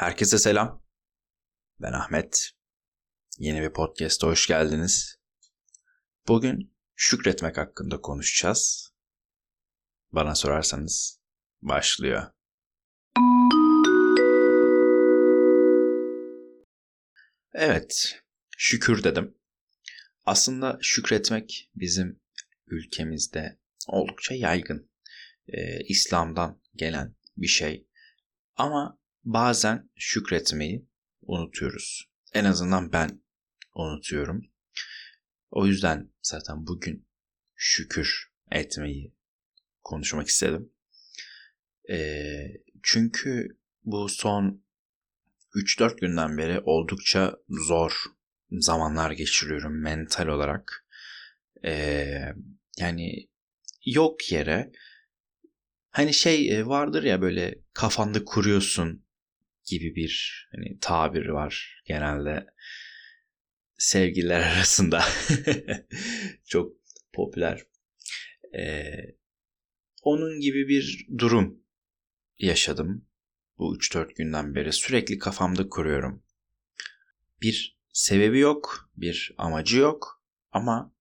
Herkese selam. Ben Ahmet. Yeni bir podcast'a hoş geldiniz. Bugün şükretmek hakkında konuşacağız. Bana sorarsanız başlıyor. Evet, şükür dedim. Aslında şükretmek bizim ülkemizde oldukça yaygın. Ee, İslam'dan gelen bir şey. Ama bazen şükretmeyi unutuyoruz. En azından ben unutuyorum. O yüzden zaten bugün şükür etmeyi konuşmak istedim. E, çünkü bu son 3-4 günden beri oldukça zor zamanlar geçiriyorum mental olarak. E, yani yok yere hani şey vardır ya böyle kafanda kuruyorsun gibi bir hani tabir var genelde sevgililer arasında. Çok popüler. Ee, onun gibi bir durum yaşadım bu 3-4 günden beri. Sürekli kafamda kuruyorum. Bir sebebi yok, bir amacı yok ama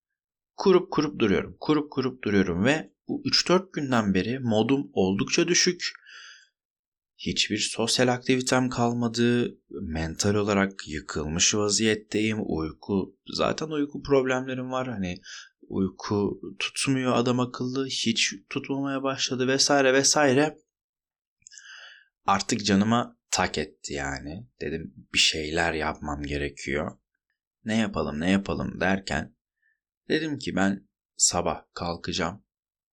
kurup kurup duruyorum. Kurup kurup duruyorum ve bu 3-4 günden beri modum oldukça düşük hiçbir sosyal aktivitem kalmadı. Mental olarak yıkılmış vaziyetteyim. Uyku zaten uyku problemlerim var. Hani uyku tutmuyor adam akıllı. Hiç tutmamaya başladı vesaire vesaire. Artık canıma tak etti yani. Dedim bir şeyler yapmam gerekiyor. Ne yapalım ne yapalım derken dedim ki ben sabah kalkacağım.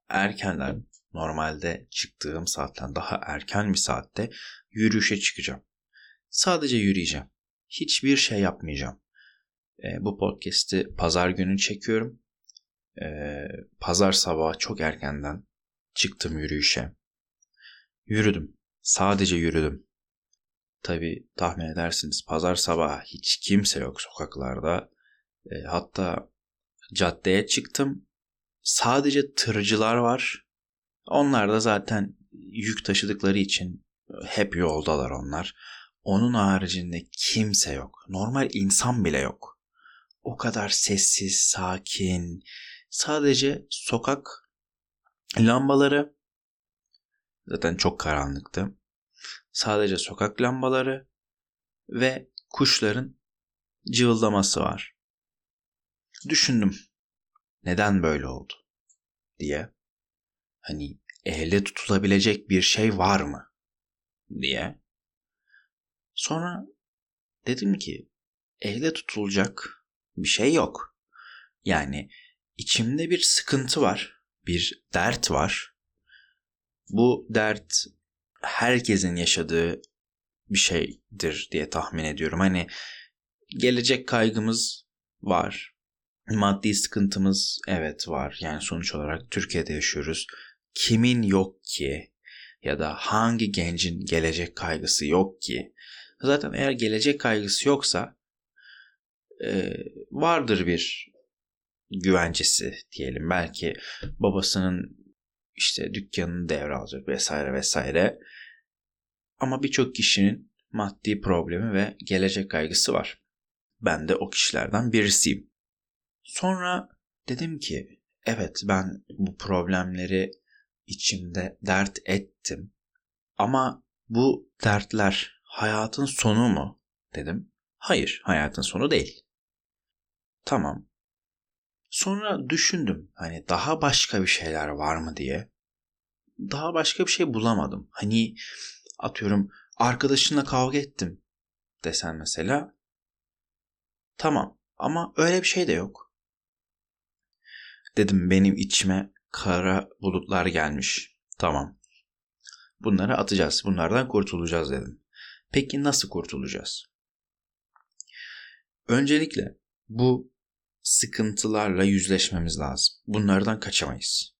Erkenden normalde çıktığım saatten daha erken bir saatte yürüyüşe çıkacağım. Sadece yürüyeceğim. Hiçbir şey yapmayacağım. E, bu podcast'i pazar günü çekiyorum. E, pazar sabahı çok erkenden çıktım yürüyüşe. Yürüdüm. Sadece yürüdüm. Tabi tahmin edersiniz pazar sabahı hiç kimse yok sokaklarda. E, hatta caddeye çıktım. Sadece tırcılar var onlar da zaten yük taşıdıkları için hep yoldalar onlar. Onun haricinde kimse yok. Normal insan bile yok. O kadar sessiz, sakin. Sadece sokak lambaları zaten çok karanlıktı. Sadece sokak lambaları ve kuşların cıvıldaması var. Düşündüm. Neden böyle oldu diye hani elle tutulabilecek bir şey var mı diye. Sonra dedim ki elle tutulacak bir şey yok. Yani içimde bir sıkıntı var, bir dert var. Bu dert herkesin yaşadığı bir şeydir diye tahmin ediyorum. Hani gelecek kaygımız var. Maddi sıkıntımız evet var. Yani sonuç olarak Türkiye'de yaşıyoruz kimin yok ki ya da hangi gencin gelecek kaygısı yok ki? Zaten eğer gelecek kaygısı yoksa e, vardır bir güvencesi diyelim. Belki babasının işte dükkanını devralacak vesaire vesaire. Ama birçok kişinin maddi problemi ve gelecek kaygısı var. Ben de o kişilerden birisiyim. Sonra dedim ki evet ben bu problemleri içimde dert ettim. Ama bu dertler hayatın sonu mu dedim. Hayır, hayatın sonu değil. Tamam. Sonra düşündüm hani daha başka bir şeyler var mı diye. Daha başka bir şey bulamadım. Hani atıyorum arkadaşınla kavga ettim desen mesela. Tamam ama öyle bir şey de yok. Dedim benim içime kara bulutlar gelmiş. Tamam. Bunları atacağız. Bunlardan kurtulacağız dedim. Peki nasıl kurtulacağız? Öncelikle bu sıkıntılarla yüzleşmemiz lazım. Bunlardan kaçamayız.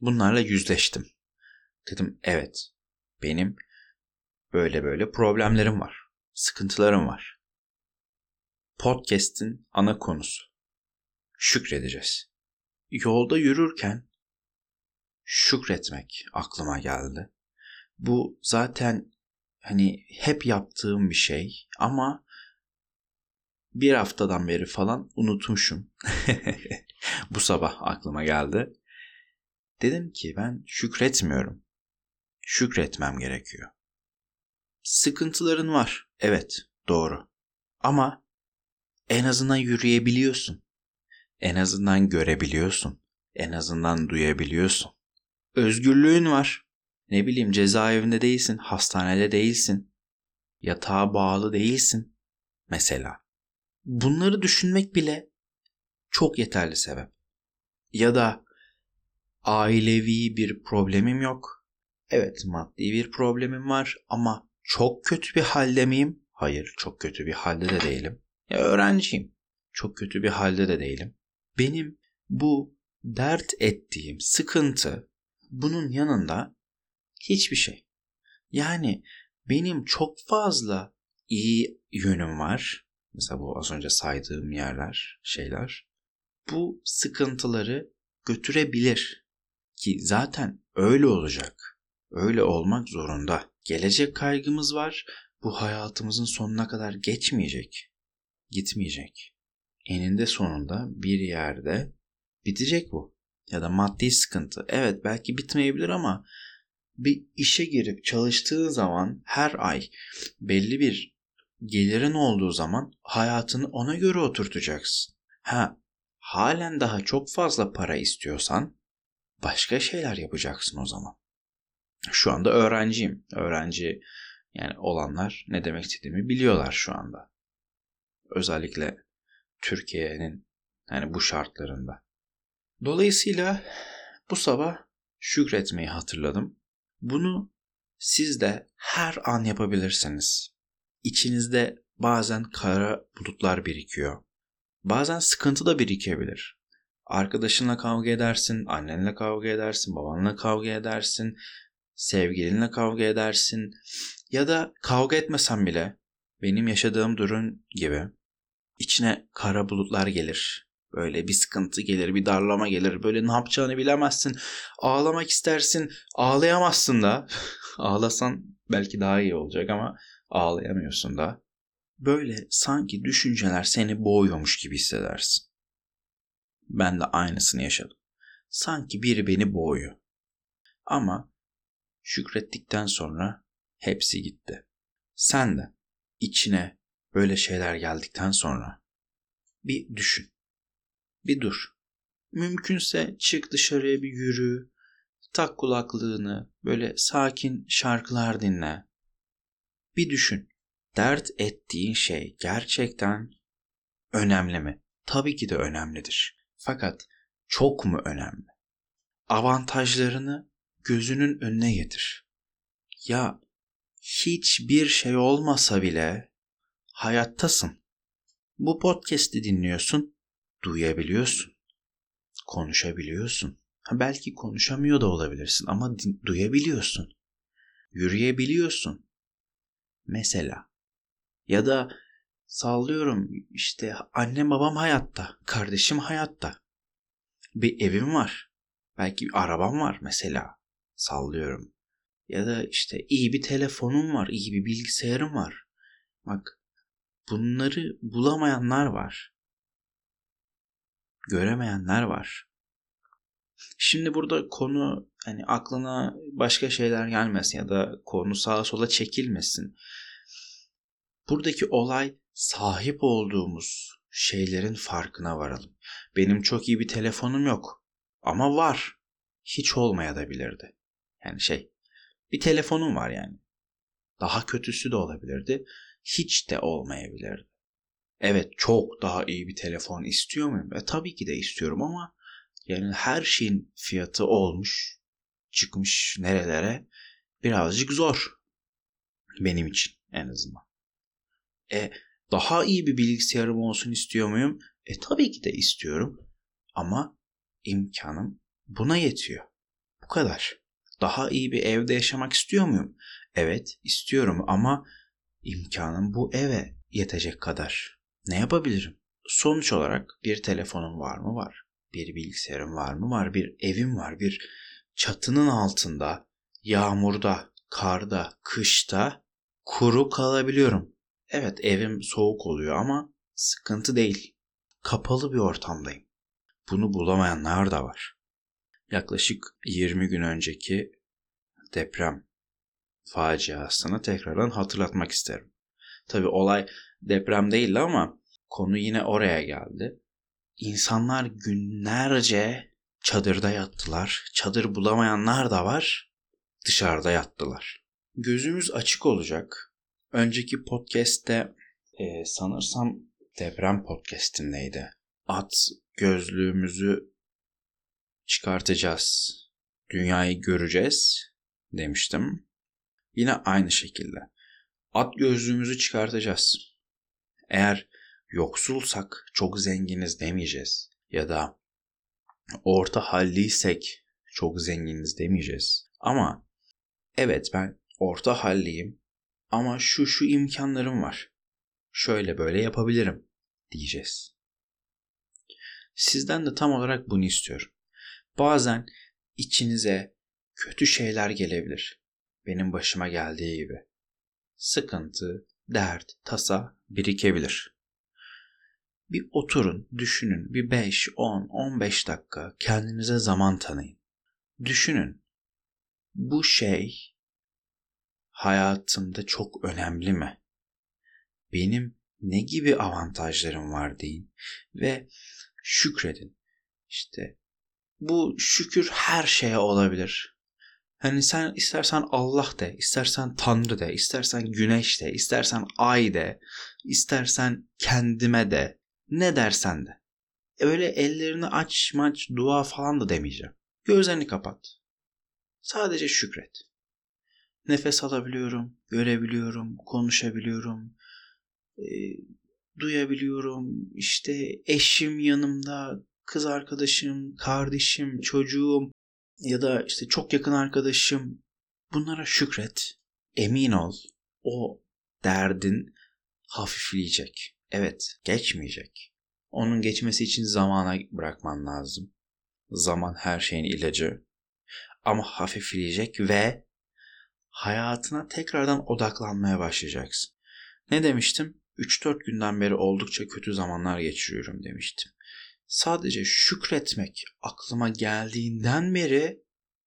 Bunlarla yüzleştim. Dedim evet benim böyle böyle problemlerim var. Sıkıntılarım var. Podcast'in ana konusu. Şükredeceğiz. Yolda yürürken şükretmek aklıma geldi. Bu zaten hani hep yaptığım bir şey ama bir haftadan beri falan unutmuşum. Bu sabah aklıma geldi. Dedim ki ben şükretmiyorum. Şükretmem gerekiyor. Sıkıntıların var. Evet, doğru. Ama en azından yürüyebiliyorsun. En azından görebiliyorsun. En azından duyabiliyorsun. Özgürlüğün var. Ne bileyim cezaevinde değilsin, hastanede değilsin. Yatağa bağlı değilsin. Mesela. Bunları düşünmek bile çok yeterli sebep. Ya da ailevi bir problemim yok. Evet maddi bir problemim var ama çok kötü bir halde miyim? Hayır çok kötü bir halde de değilim. Ya öğrenciyim. Çok kötü bir halde de değilim. Benim bu dert ettiğim sıkıntı bunun yanında hiçbir şey. Yani benim çok fazla iyi yönüm var. Mesela bu az önce saydığım yerler, şeyler. Bu sıkıntıları götürebilir. Ki zaten öyle olacak. Öyle olmak zorunda. Gelecek kaygımız var. Bu hayatımızın sonuna kadar geçmeyecek. Gitmeyecek. Eninde sonunda bir yerde bitecek bu. Ya da maddi sıkıntı. Evet belki bitmeyebilir ama bir işe girip çalıştığın zaman her ay belli bir gelirin olduğu zaman hayatını ona göre oturtacaksın. Ha, halen daha çok fazla para istiyorsan başka şeyler yapacaksın o zaman. Şu anda öğrenciyim. Öğrenci yani olanlar ne demek istediğimi biliyorlar şu anda. Özellikle Türkiye'nin yani bu şartlarında. Dolayısıyla bu sabah şükretmeyi hatırladım. Bunu siz de her an yapabilirsiniz. İçinizde bazen kara bulutlar birikiyor. Bazen sıkıntı da birikebilir. Arkadaşınla kavga edersin, annenle kavga edersin, babanla kavga edersin, sevgilinle kavga edersin ya da kavga etmesen bile benim yaşadığım durum gibi içine kara bulutlar gelir. Böyle bir sıkıntı gelir, bir darlama gelir. Böyle ne yapacağını bilemezsin. Ağlamak istersin, ağlayamazsın da. Ağlasan belki daha iyi olacak ama ağlayamıyorsun da. Böyle sanki düşünceler seni boğuyormuş gibi hissedersin. Ben de aynısını yaşadım. Sanki biri beni boğuyor. Ama şükrettikten sonra hepsi gitti. Sen de içine böyle şeyler geldikten sonra bir düşün. Bir dur. Mümkünse çık dışarıya bir yürü. Tak kulaklığını, böyle sakin şarkılar dinle. Bir düşün. Dert ettiğin şey gerçekten önemli mi? Tabii ki de önemlidir. Fakat çok mu önemli? Avantajlarını gözünün önüne getir. Ya hiçbir şey olmasa bile hayattasın. Bu podcast'i dinliyorsun, duyabiliyorsun, konuşabiliyorsun. Ha, belki konuşamıyor da olabilirsin ama duyabiliyorsun. Yürüyebiliyorsun. Mesela. Ya da sallıyorum işte annem babam hayatta, kardeşim hayatta. Bir evim var. Belki bir arabam var mesela. Sallıyorum. Ya da işte iyi bir telefonum var, iyi bir bilgisayarım var. Bak bunları bulamayanlar var. Göremeyenler var. Şimdi burada konu hani aklına başka şeyler gelmesin ya da konu sağa sola çekilmesin. Buradaki olay sahip olduğumuz şeylerin farkına varalım. Benim çok iyi bir telefonum yok ama var. Hiç olmaya da bilirdi. Yani şey bir telefonum var yani. Daha kötüsü de olabilirdi. Hiç de olmayabilirdi. Evet çok daha iyi bir telefon istiyor muyum? E, tabii ki de istiyorum ama yani her şeyin fiyatı olmuş, çıkmış nerelere birazcık zor. Benim için en azından. E daha iyi bir bilgisayarım olsun istiyor muyum? E tabii ki de istiyorum. Ama imkanım buna yetiyor. Bu kadar. Daha iyi bir evde yaşamak istiyor muyum? Evet, istiyorum ama imkanım bu eve yetecek kadar. Ne yapabilirim? Sonuç olarak bir telefonum var mı? Var. Bir bilgisayarım var mı? Var. Bir evim var. Bir çatının altında, yağmurda, karda, kışta kuru kalabiliyorum. Evet evim soğuk oluyor ama sıkıntı değil. Kapalı bir ortamdayım. Bunu bulamayanlar da var. Yaklaşık 20 gün önceki deprem faciasını tekrardan hatırlatmak isterim. Tabi olay deprem değildi ama konu yine oraya geldi. İnsanlar günlerce çadırda yattılar. Çadır bulamayanlar da var. Dışarıda yattılar. Gözümüz açık olacak. Önceki podcast'te e, sanırsam deprem podcast'indeydi. At gözlüğümüzü çıkartacağız. Dünyayı göreceğiz demiştim. Yine aynı şekilde. At gözlüğümüzü çıkartacağız. Eğer yoksulsak çok zenginiz demeyeceğiz. Ya da orta halliysek çok zenginiz demeyeceğiz. Ama evet ben orta halliyim ama şu şu imkanlarım var. Şöyle böyle yapabilirim diyeceğiz. Sizden de tam olarak bunu istiyorum. Bazen içinize kötü şeyler gelebilir. Benim başıma geldiği gibi. Sıkıntı, dert, tasa birikebilir. Bir oturun, düşünün. Bir 5, 10, 15 dakika kendinize zaman tanıyın. Düşünün. Bu şey hayatımda çok önemli mi? Benim ne gibi avantajlarım var deyin ve şükredin. İşte bu şükür her şeye olabilir. Hani sen istersen Allah de, istersen Tanrı de, istersen güneş de, istersen ay de, istersen kendime de, ne dersen de. Öyle ellerini aç maç dua falan da demeyeceğim. Gözlerini kapat. Sadece şükret. Nefes alabiliyorum, görebiliyorum, konuşabiliyorum, e, duyabiliyorum. İşte eşim yanımda, kız arkadaşım, kardeşim, çocuğum ya da işte çok yakın arkadaşım. Bunlara şükret. Emin ol. O derdin hafifleyecek. Evet, geçmeyecek. Onun geçmesi için zamana bırakman lazım. Zaman her şeyin ilacı. Ama hafifleyecek ve hayatına tekrardan odaklanmaya başlayacaksın. Ne demiştim? 3-4 günden beri oldukça kötü zamanlar geçiriyorum demiştim. Sadece şükretmek aklıma geldiğinden beri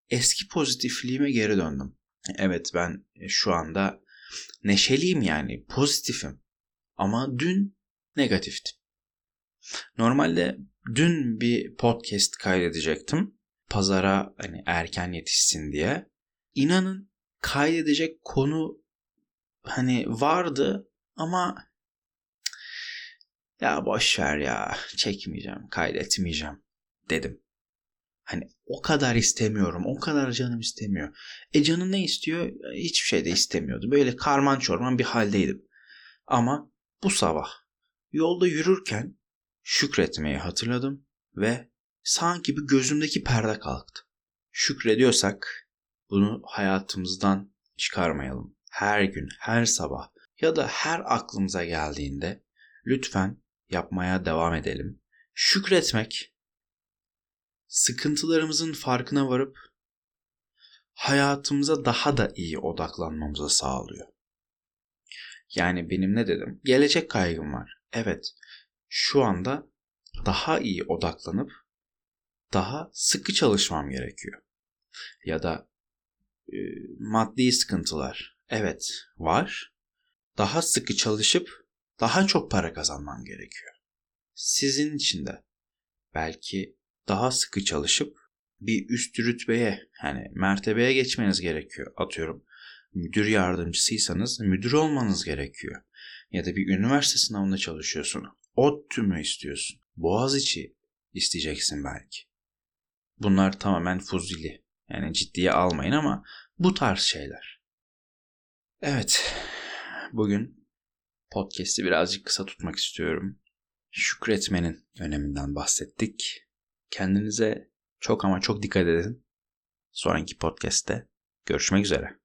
eski pozitifliğime geri döndüm. Evet ben şu anda neşeliyim yani pozitifim. Ama dün negatiftim. Normalde dün bir podcast kaydedecektim. Pazara hani erken yetişsin diye. İnanın kaydedecek konu hani vardı ama ya boş ver ya çekmeyeceğim, kaydetmeyeceğim dedim. Hani o kadar istemiyorum, o kadar canım istemiyor. E canın ne istiyor? Hiçbir şey de istemiyordu. Böyle karman çorman bir haldeydim. Ama bu sabah yolda yürürken şükretmeyi hatırladım ve sanki bir gözümdeki perde kalktı. Şükrediyorsak bunu hayatımızdan çıkarmayalım. Her gün, her sabah ya da her aklımıza geldiğinde lütfen yapmaya devam edelim. Şükretmek sıkıntılarımızın farkına varıp hayatımıza daha da iyi odaklanmamızı sağlıyor. Yani benim ne dedim? Gelecek kaygım var. Evet. Şu anda daha iyi odaklanıp daha sıkı çalışmam gerekiyor. Ya da e, maddi sıkıntılar. Evet, var. Daha sıkı çalışıp daha çok para kazanmam gerekiyor. Sizin için de belki daha sıkı çalışıp bir üst rütbeye yani mertebeye geçmeniz gerekiyor. Atıyorum müdür yardımcısıysanız müdür olmanız gerekiyor. Ya da bir üniversite sınavında çalışıyorsun. O tümü istiyorsun. Boğaziçi isteyeceksin belki. Bunlar tamamen fuzili. Yani ciddiye almayın ama bu tarz şeyler. Evet. Bugün podcast'i birazcık kısa tutmak istiyorum. Şükretmenin öneminden bahsettik. Kendinize çok ama çok dikkat edin. Sonraki podcast'te görüşmek üzere.